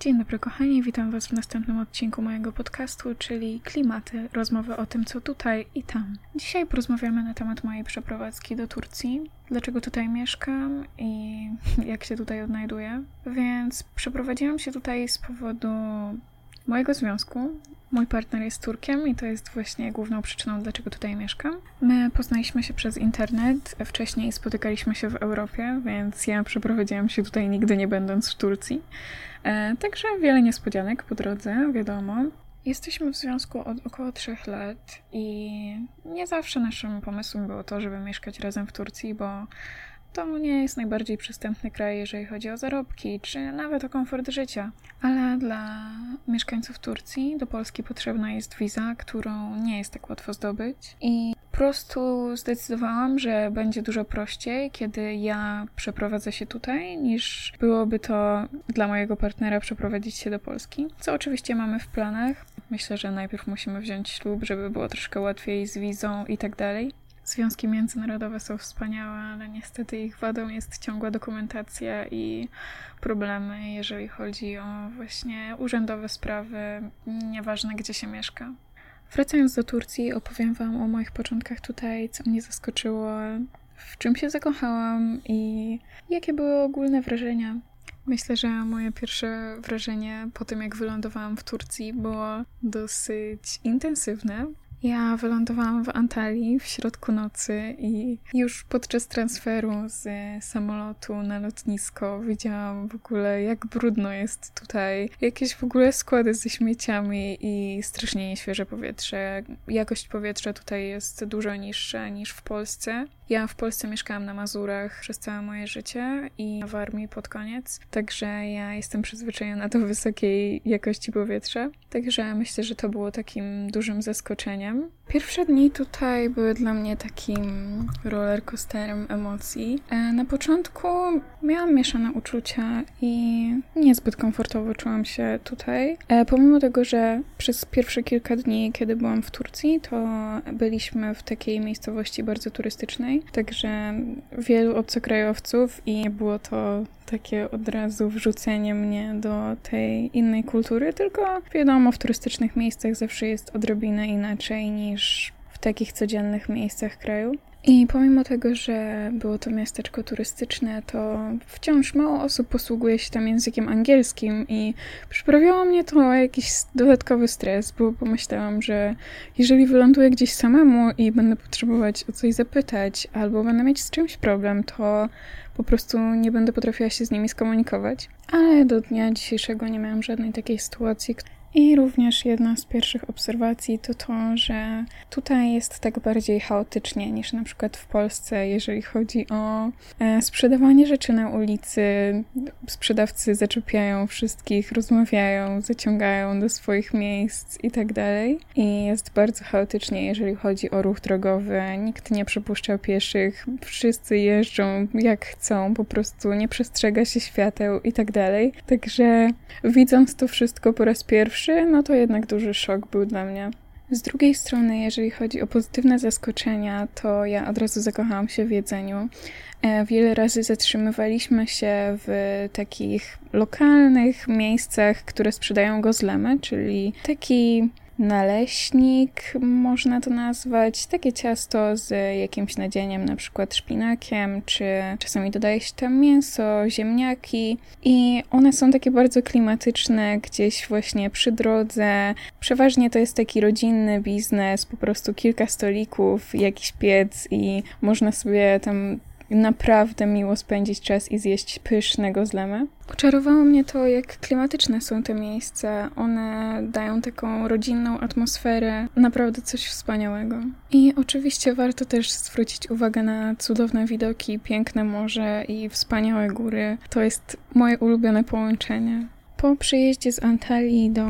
Dzień dobry kochani, witam Was w następnym odcinku mojego podcastu, czyli Klimaty, rozmowy o tym co tutaj i tam. Dzisiaj porozmawiamy na temat mojej przeprowadzki do Turcji, dlaczego tutaj mieszkam i jak się tutaj odnajduję. Więc przeprowadziłam się tutaj z powodu mojego związku. Mój partner jest Turkiem i to jest właśnie główną przyczyną, dlaczego tutaj mieszkam. My poznaliśmy się przez internet, wcześniej spotykaliśmy się w Europie, więc ja przeprowadziłam się tutaj nigdy nie będąc w Turcji. E, także wiele niespodzianek po drodze, wiadomo. Jesteśmy w związku od około trzech lat i nie zawsze naszym pomysłem było to, żeby mieszkać razem w Turcji, bo to nie jest najbardziej przystępny kraj, jeżeli chodzi o zarobki, czy nawet o komfort życia. Ale dla mieszkańców Turcji do Polski potrzebna jest wiza, którą nie jest tak łatwo zdobyć. I po prostu zdecydowałam, że będzie dużo prościej, kiedy ja przeprowadzę się tutaj, niż byłoby to dla mojego partnera przeprowadzić się do Polski. Co oczywiście mamy w planach. Myślę, że najpierw musimy wziąć ślub, żeby było troszkę łatwiej z wizą i tak dalej. Związki międzynarodowe są wspaniałe, ale niestety ich wadą jest ciągła dokumentacja i problemy, jeżeli chodzi o właśnie urzędowe sprawy, nieważne gdzie się mieszka. Wracając do Turcji, opowiem Wam o moich początkach tutaj, co mnie zaskoczyło, w czym się zakochałam i jakie były ogólne wrażenia. Myślę, że moje pierwsze wrażenie po tym, jak wylądowałam w Turcji, było dosyć intensywne, ja wylądowałam w Antalii w środku nocy i już podczas transferu z samolotu na lotnisko widziałam w ogóle, jak brudno jest tutaj. Jakieś w ogóle składy ze śmieciami i strasznie nieświeże powietrze. Jakość powietrza tutaj jest dużo niższa niż w Polsce. Ja w Polsce mieszkałam na Mazurach przez całe moje życie i w armii pod koniec, także ja jestem przyzwyczajona do wysokiej jakości powietrza. Także myślę, że to było takim dużym zaskoczeniem. Pierwsze dni tutaj były dla mnie takim rollercoasterem emocji. E, na początku miałam mieszane uczucia i niezbyt komfortowo czułam się tutaj. E, pomimo tego, że przez pierwsze kilka dni, kiedy byłam w Turcji, to byliśmy w takiej miejscowości bardzo turystycznej, także wielu obcokrajowców i było to takie od razu wrzucenie mnie do tej innej kultury, tylko wiadomo, w turystycznych miejscach zawsze jest odrobinę inaczej niż w takich codziennych miejscach kraju. I pomimo tego, że było to miasteczko turystyczne, to wciąż mało osób posługuje się tam językiem angielskim i przyprawiało mnie to jakiś dodatkowy stres, bo pomyślałam, że jeżeli wyląduję gdzieś samemu i będę potrzebować o coś zapytać, albo będę mieć z czymś problem, to po prostu nie będę potrafiła się z nimi skomunikować. Ale do dnia dzisiejszego nie miałam żadnej takiej sytuacji. I również jedna z pierwszych obserwacji to to, że tutaj jest tak bardziej chaotycznie niż na przykład w Polsce, jeżeli chodzi o e, sprzedawanie rzeczy na ulicy. Sprzedawcy zaczepiają wszystkich, rozmawiają, zaciągają do swoich miejsc i tak dalej. I jest bardzo chaotycznie, jeżeli chodzi o ruch drogowy. Nikt nie przepuszcza pieszych, wszyscy jeżdżą jak chcą, po prostu nie przestrzega się świateł i tak dalej. Także widząc to wszystko po raz pierwszy, no to jednak duży szok był dla mnie. Z drugiej strony, jeżeli chodzi o pozytywne zaskoczenia, to ja od razu zakochałam się w jedzeniu. E, wiele razy zatrzymywaliśmy się w takich lokalnych miejscach, które sprzedają gozlemy, czyli taki naleśnik, można to nazwać. Takie ciasto z jakimś nadzieniem, na przykład szpinakiem, czy czasami dodaje się tam mięso, ziemniaki. I one są takie bardzo klimatyczne, gdzieś właśnie przy drodze. Przeważnie to jest taki rodzinny biznes, po prostu kilka stolików, jakiś piec i można sobie tam naprawdę miło spędzić czas i zjeść pysznego zlemy. Oczarowało mnie to, jak klimatyczne są te miejsca. One dają taką rodzinną atmosferę, naprawdę coś wspaniałego. I oczywiście warto też zwrócić uwagę na cudowne widoki, piękne morze i wspaniałe góry. To jest moje ulubione połączenie. Po przyjeździe z Antalii do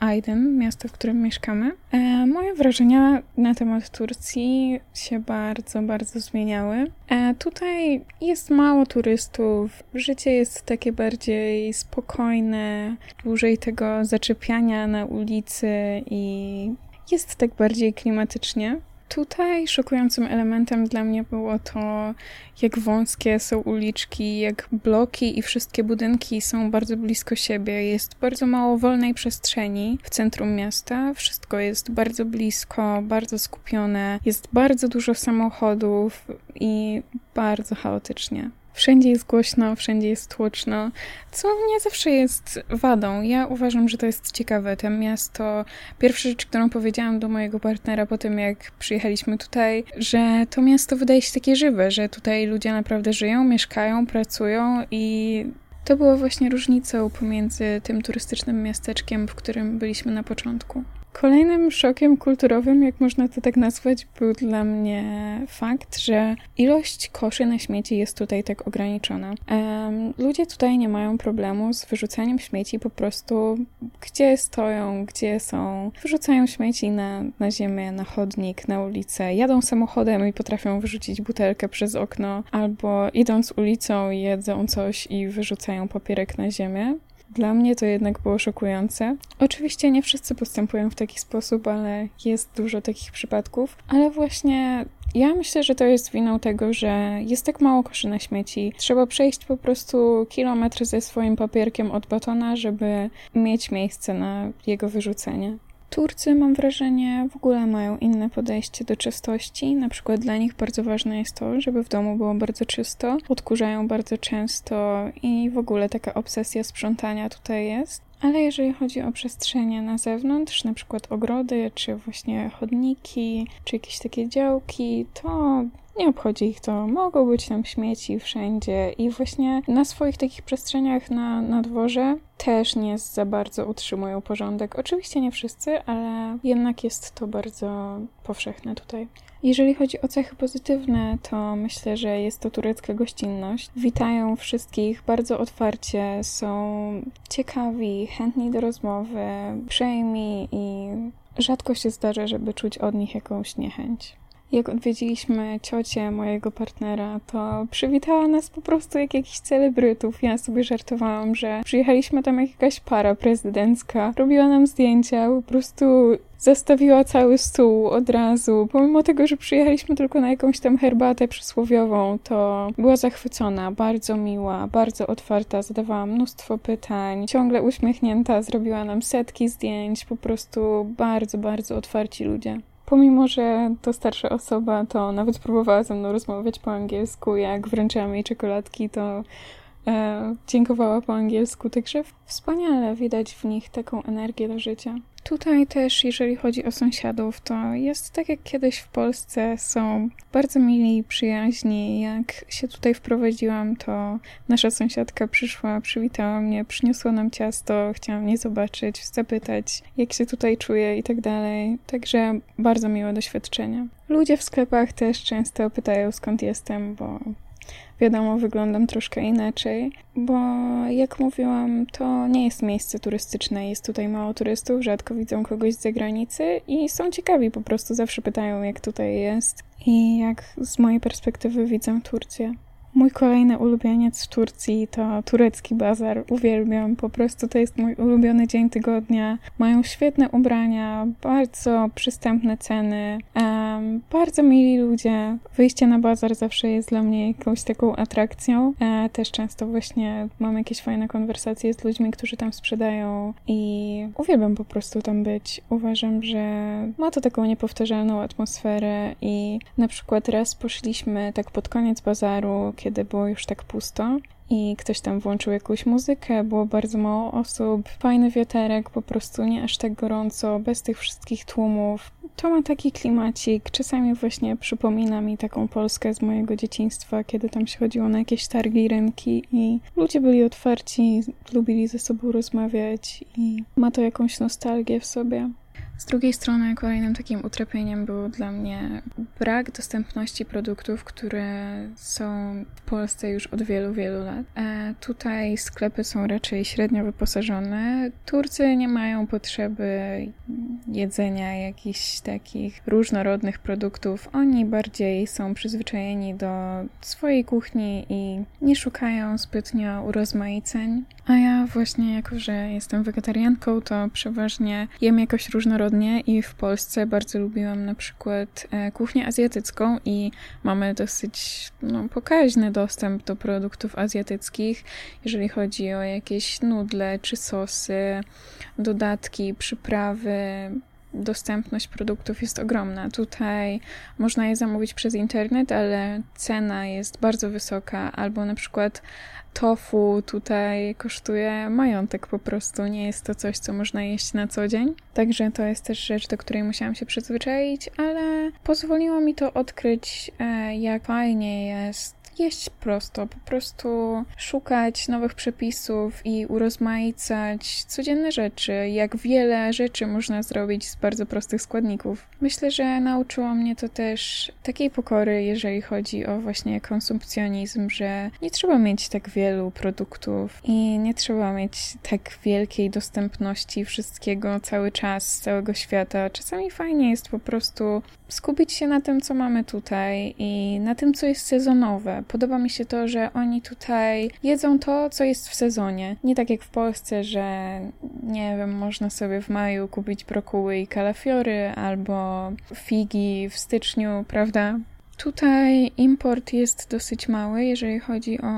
Aydın, miasta, w którym mieszkamy, e, moje wrażenia na temat Turcji się bardzo, bardzo zmieniały. E, tutaj jest mało turystów, życie jest takie bardziej spokojne, dłużej tego zaczepiania na ulicy i jest tak bardziej klimatycznie. Tutaj szokującym elementem dla mnie było to, jak wąskie są uliczki, jak bloki i wszystkie budynki są bardzo blisko siebie. Jest bardzo mało wolnej przestrzeni w centrum miasta. Wszystko jest bardzo blisko, bardzo skupione. Jest bardzo dużo samochodów i bardzo chaotycznie. Wszędzie jest głośno, wszędzie jest tłoczno, co nie zawsze jest wadą. Ja uważam, że to jest ciekawe. To miasto, pierwsza rzecz, którą powiedziałam do mojego partnera po tym, jak przyjechaliśmy tutaj, że to miasto wydaje się takie żywe, że tutaj ludzie naprawdę żyją, mieszkają, pracują i to była właśnie różnicą pomiędzy tym turystycznym miasteczkiem, w którym byliśmy na początku. Kolejnym szokiem kulturowym, jak można to tak nazwać, był dla mnie fakt, że ilość koszy na śmieci jest tutaj tak ograniczona. Um, ludzie tutaj nie mają problemu z wyrzucaniem śmieci po prostu gdzie stoją, gdzie są. Wyrzucają śmieci na, na ziemię, na chodnik, na ulicę. Jadą samochodem i potrafią wyrzucić butelkę przez okno, albo idąc ulicą jedzą coś i wyrzucają papierek na ziemię. Dla mnie to jednak było szokujące. Oczywiście nie wszyscy postępują w taki sposób, ale jest dużo takich przypadków. Ale właśnie ja myślę, że to jest winą tego, że jest tak mało koszy na śmieci. Trzeba przejść po prostu kilometr ze swoim papierkiem od batona, żeby mieć miejsce na jego wyrzucenie. Turcy, mam wrażenie, w ogóle mają inne podejście do czystości. Na przykład dla nich bardzo ważne jest to, żeby w domu było bardzo czysto. Odkurzają bardzo często i w ogóle taka obsesja sprzątania tutaj jest. Ale jeżeli chodzi o przestrzenie na zewnątrz, na przykład ogrody, czy właśnie chodniki, czy jakieś takie działki, to nie obchodzi ich to. Mogą być tam śmieci wszędzie i właśnie na swoich takich przestrzeniach na, na dworze też nie za bardzo utrzymują porządek. Oczywiście nie wszyscy, ale jednak jest to bardzo powszechne tutaj. Jeżeli chodzi o cechy pozytywne, to myślę, że jest to turecka gościnność. Witają wszystkich bardzo otwarcie, są ciekawi, chętni do rozmowy, przejmi i rzadko się zdarza, żeby czuć od nich jakąś niechęć. Jak odwiedziliśmy ciocię mojego partnera, to przywitała nas po prostu jak jakichś celebrytów. Ja sobie żartowałam, że przyjechaliśmy tam jak jakaś para prezydencka. Robiła nam zdjęcia, po prostu zastawiła cały stół od razu. Pomimo tego, że przyjechaliśmy tylko na jakąś tam herbatę przysłowiową, to była zachwycona, bardzo miła, bardzo otwarta, zadawała mnóstwo pytań, ciągle uśmiechnięta, zrobiła nam setki zdjęć, po prostu bardzo, bardzo otwarci ludzie. Pomimo, że to starsza osoba, to nawet próbowała ze mną rozmawiać po angielsku. Jak wręczyłam jej czekoladki, to e, dziękowała po angielsku. Także wspaniale widać w nich taką energię do życia. Tutaj też, jeżeli chodzi o sąsiadów, to jest tak jak kiedyś w Polsce, są bardzo mili przyjaźni. Jak się tutaj wprowadziłam, to nasza sąsiadka przyszła, przywitała mnie, przyniosła nam ciasto, chciała mnie zobaczyć, zapytać, jak się tutaj czuję i tak dalej. Także bardzo miłe doświadczenie. Ludzie w sklepach też często pytają, skąd jestem, bo wiadomo, wyglądam troszkę inaczej, bo jak mówiłam, to nie jest miejsce turystyczne, jest tutaj mało turystów, rzadko widzą kogoś z zagranicy i są ciekawi, po prostu zawsze pytają, jak tutaj jest i jak z mojej perspektywy widzę Turcję. Mój kolejny ulubieniec w Turcji to turecki bazar. Uwielbiam, po prostu to jest mój ulubiony dzień tygodnia. Mają świetne ubrania, bardzo przystępne ceny, um, bardzo mili ludzie. Wyjście na bazar zawsze jest dla mnie jakąś taką atrakcją. E, też często właśnie mam jakieś fajne konwersacje z ludźmi, którzy tam sprzedają i uwielbiam po prostu tam być. Uważam, że ma to taką niepowtarzalną atmosferę i na przykład raz poszliśmy tak pod koniec bazaru, kiedy było już tak pusto i ktoś tam włączył jakąś muzykę, było bardzo mało osób, fajny wiaterek, po prostu nie aż tak gorąco, bez tych wszystkich tłumów. To ma taki klimacik, czasami właśnie przypomina mi taką Polskę z mojego dzieciństwa, kiedy tam się chodziło na jakieś targi, rynki i ludzie byli otwarci, lubili ze sobą rozmawiać i ma to jakąś nostalgię w sobie. Z drugiej strony kolejnym takim utrapieniem był dla mnie brak dostępności produktów, które są w Polsce już od wielu, wielu lat. E, tutaj sklepy są raczej średnio wyposażone. Turcy nie mają potrzeby jedzenia jakichś takich różnorodnych produktów. Oni bardziej są przyzwyczajeni do swojej kuchni i nie szukają zbytnio urozmaiceń. A ja właśnie, jako że jestem wegetarianką, to przeważnie jem jakoś różnorodne różnorodnie i w Polsce bardzo lubiłam na przykład e, kuchnię azjatycką i mamy dosyć no, pokaźny dostęp do produktów azjatyckich, jeżeli chodzi o jakieś nudle czy sosy, dodatki, przyprawy, dostępność produktów jest ogromna. Tutaj można je zamówić przez internet, ale cena jest bardzo wysoka, albo na przykład tofu tutaj kosztuje majątek po prostu. Nie jest to coś, co można jeść na co dzień. Także to jest też rzecz, do której musiałam się przyzwyczaić, ale pozwoliło mi to odkryć, e, jak fajnie jest jeść prosto, po prostu szukać nowych przepisów i urozmaicać codzienne rzeczy, jak wiele rzeczy można zrobić z bardzo prostych składników. Myślę, że nauczyło mnie to też takiej pokory, jeżeli chodzi o właśnie konsumpcjonizm, że nie trzeba mieć tak wielu produktów i nie trzeba mieć tak wielkiej dostępności wszystkiego cały czas z całego świata. Czasami fajnie jest po prostu skupić się na tym, co mamy tutaj i na tym, co jest sezonowe. Podoba mi się to, że oni tutaj jedzą to, co jest w sezonie. Nie tak jak w Polsce, że nie wiem, można sobie w maju kupić brokuły i kalafiory albo figi w styczniu, prawda? Tutaj import jest dosyć mały, jeżeli chodzi o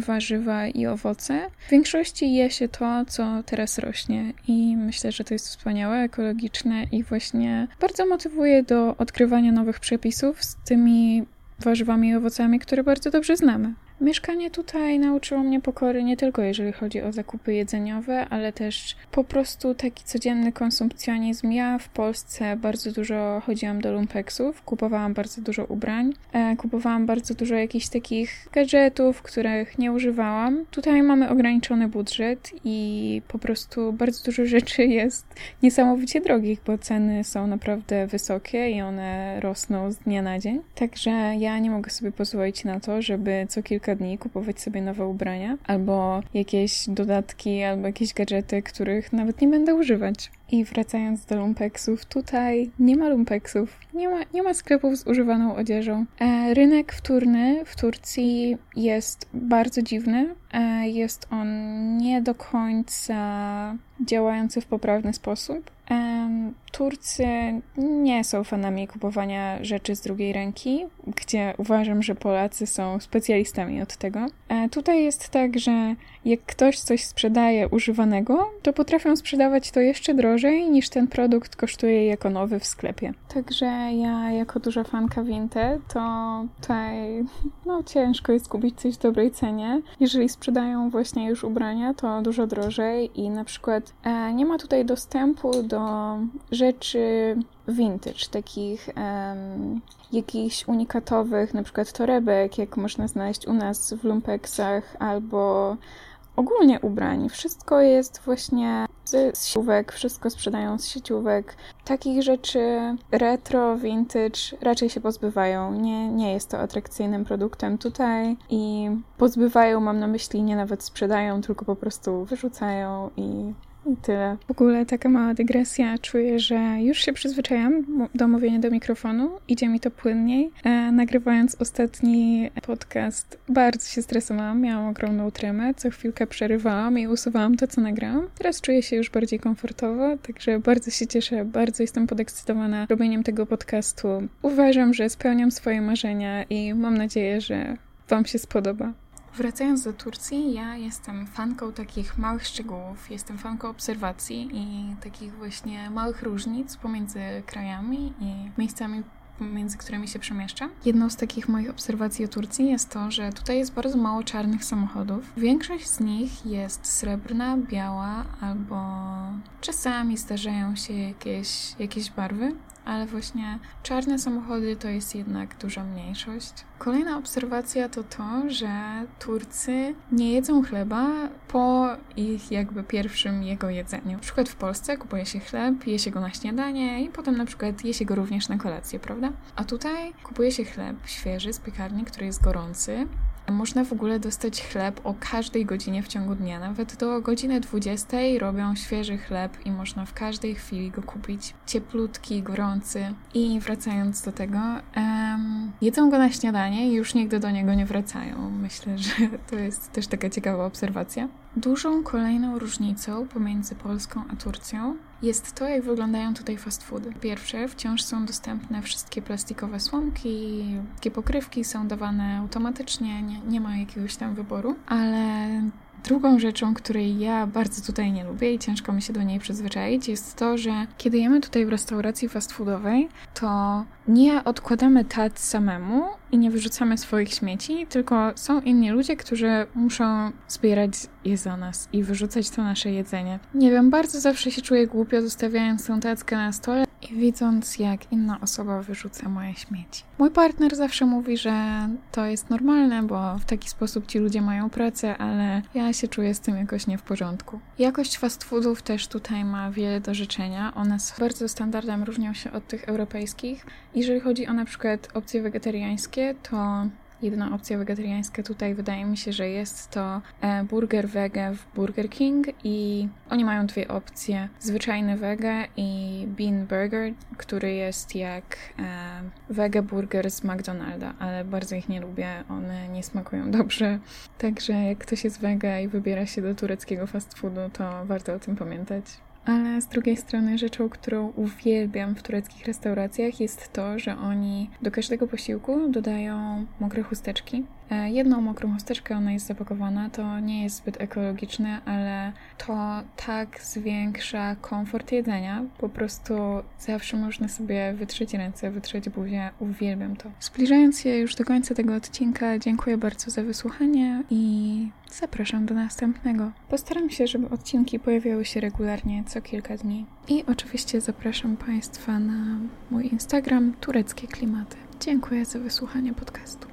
warzywa i owoce. W większości je się to, co teraz rośnie, i myślę, że to jest wspaniałe, ekologiczne i właśnie bardzo motywuje do odkrywania nowych przepisów z tymi warzywami i owocami, które bardzo dobrze znamy. Mieszkanie tutaj nauczyło mnie pokory nie tylko jeżeli chodzi o zakupy jedzeniowe, ale też po prostu taki codzienny konsumpcjonizm. Ja w Polsce bardzo dużo chodziłam do lumpeksów, kupowałam bardzo dużo ubrań, e, kupowałam bardzo dużo jakichś takich gadżetów, których nie używałam. Tutaj mamy ograniczony budżet i po prostu bardzo dużo rzeczy jest niesamowicie drogich, bo ceny są naprawdę wysokie i one rosną z dnia na dzień. Także ja nie mogę sobie pozwolić na to, żeby co kilka kilka dni kupować sobie nowe ubrania, albo jakieś dodatki, albo jakieś gadżety, których nawet nie będę używać. I wracając do lumpeksów, tutaj nie ma lumpeksów, nie ma, nie ma sklepów z używaną odzieżą. E, rynek wtórny w Turcji jest bardzo dziwny. E, jest on nie do końca działający w poprawny sposób. Turcy nie są fanami kupowania rzeczy z drugiej ręki, gdzie uważam, że Polacy są specjalistami od tego. E, tutaj jest tak, że jak ktoś coś sprzedaje używanego, to potrafią sprzedawać to jeszcze drożej niż ten produkt kosztuje jako nowy w sklepie. Także ja, jako duża fanka Vinted, to tutaj no, ciężko jest kupić coś w dobrej cenie. Jeżeli sprzedają właśnie już ubrania, to dużo drożej i na przykład e, nie ma tutaj dostępu do rzeczy vintage, takich um, jakichś unikatowych, na przykład torebek, jak można znaleźć u nas w lumpeksach, albo ogólnie ubrań. Wszystko jest właśnie z sieciówek, wszystko sprzedają z sieciówek. Takich rzeczy retro, vintage raczej się pozbywają. Nie, nie jest to atrakcyjnym produktem tutaj i pozbywają, mam na myśli, nie nawet sprzedają, tylko po prostu wyrzucają i i tyle. W ogóle taka mała dygresja. Czuję, że już się przyzwyczajam do mówienia do mikrofonu. Idzie mi to płynniej. E, nagrywając ostatni podcast, bardzo się stresowałam. Miałam ogromną tremę. Co chwilkę przerywałam i usuwałam to, co nagrałam. Teraz czuję się już bardziej komfortowo, także bardzo się cieszę. Bardzo jestem podekscytowana robieniem tego podcastu. Uważam, że spełniam swoje marzenia i mam nadzieję, że Wam się spodoba. Wracając do Turcji, ja jestem fanką takich małych szczegółów, jestem fanką obserwacji i takich właśnie małych różnic pomiędzy krajami i miejscami, między którymi się przemieszczam. Jedną z takich moich obserwacji o Turcji jest to, że tutaj jest bardzo mało czarnych samochodów. Większość z nich jest srebrna, biała albo czasami zdarzają się jakieś, jakieś barwy ale właśnie czarne samochody to jest jednak duża mniejszość. Kolejna obserwacja to to, że Turcy nie jedzą chleba po ich jakby pierwszym jego jedzeniu. Na przykład w Polsce kupuje się chleb, je się go na śniadanie i potem na przykład je się go również na kolację, prawda? A tutaj kupuje się chleb świeży z piekarni, który jest gorący, można w ogóle dostać chleb o każdej godzinie w ciągu dnia. Nawet do godziny 20 robią świeży chleb i można w każdej chwili go kupić. Cieplutki, gorący. I wracając do tego, um, jedzą go na śniadanie i już nigdy do niego nie wracają. Myślę, że to jest też taka ciekawa obserwacja. Dużą kolejną różnicą pomiędzy Polską a Turcją jest to, jak wyglądają tutaj fast foody. Pierwsze, wciąż są dostępne wszystkie plastikowe słomki, takie pokrywki są dawane automatycznie, nie, nie ma jakiegoś tam wyboru, ale Drugą rzeczą, której ja bardzo tutaj nie lubię i ciężko mi się do niej przyzwyczaić, jest to, że kiedy jemy tutaj w restauracji fast foodowej, to nie odkładamy tat samemu i nie wyrzucamy swoich śmieci, tylko są inni ludzie, którzy muszą zbierać je za nas i wyrzucać to nasze jedzenie. Nie wiem, bardzo zawsze się czuję głupio zostawiając tę tackę na stole i widząc, jak inna osoba wyrzuca moje śmieci. Mój partner zawsze mówi, że to jest normalne, bo w taki sposób ci ludzie mają pracę, ale ja się czuję z tym jakoś nie w porządku. Jakość fast foodów też tutaj ma wiele do życzenia. One bardzo standardem różnią się od tych europejskich. Jeżeli chodzi o na przykład opcje wegetariańskie, to Jedyna opcja wegetariańska tutaj wydaje mi się, że jest to e, burger wege w Burger King i oni mają dwie opcje. Zwyczajny wege i bean burger, który jest jak e, wege burger z McDonalda, ale bardzo ich nie lubię, one nie smakują dobrze. Także jak ktoś jest wege i wybiera się do tureckiego fast foodu, to warto o tym pamiętać. Ale z drugiej strony rzeczą, którą uwielbiam w tureckich restauracjach jest to, że oni do każdego posiłku dodają mokre chusteczki. E, jedną mokrą chusteczkę, ona jest zapakowana, to nie jest zbyt ekologiczne, ale to tak zwiększa komfort jedzenia. Po prostu zawsze można sobie wytrzeć ręce, wytrzeć buzię. Uwielbiam to. Zbliżając się już do końca tego odcinka, dziękuję bardzo za wysłuchanie i zapraszam do następnego. Postaram się, żeby odcinki pojawiały się regularnie co kilka dni. I oczywiście zapraszam Państwa na mój Instagram tureckie klimaty. Dziękuję za wysłuchanie podcastu.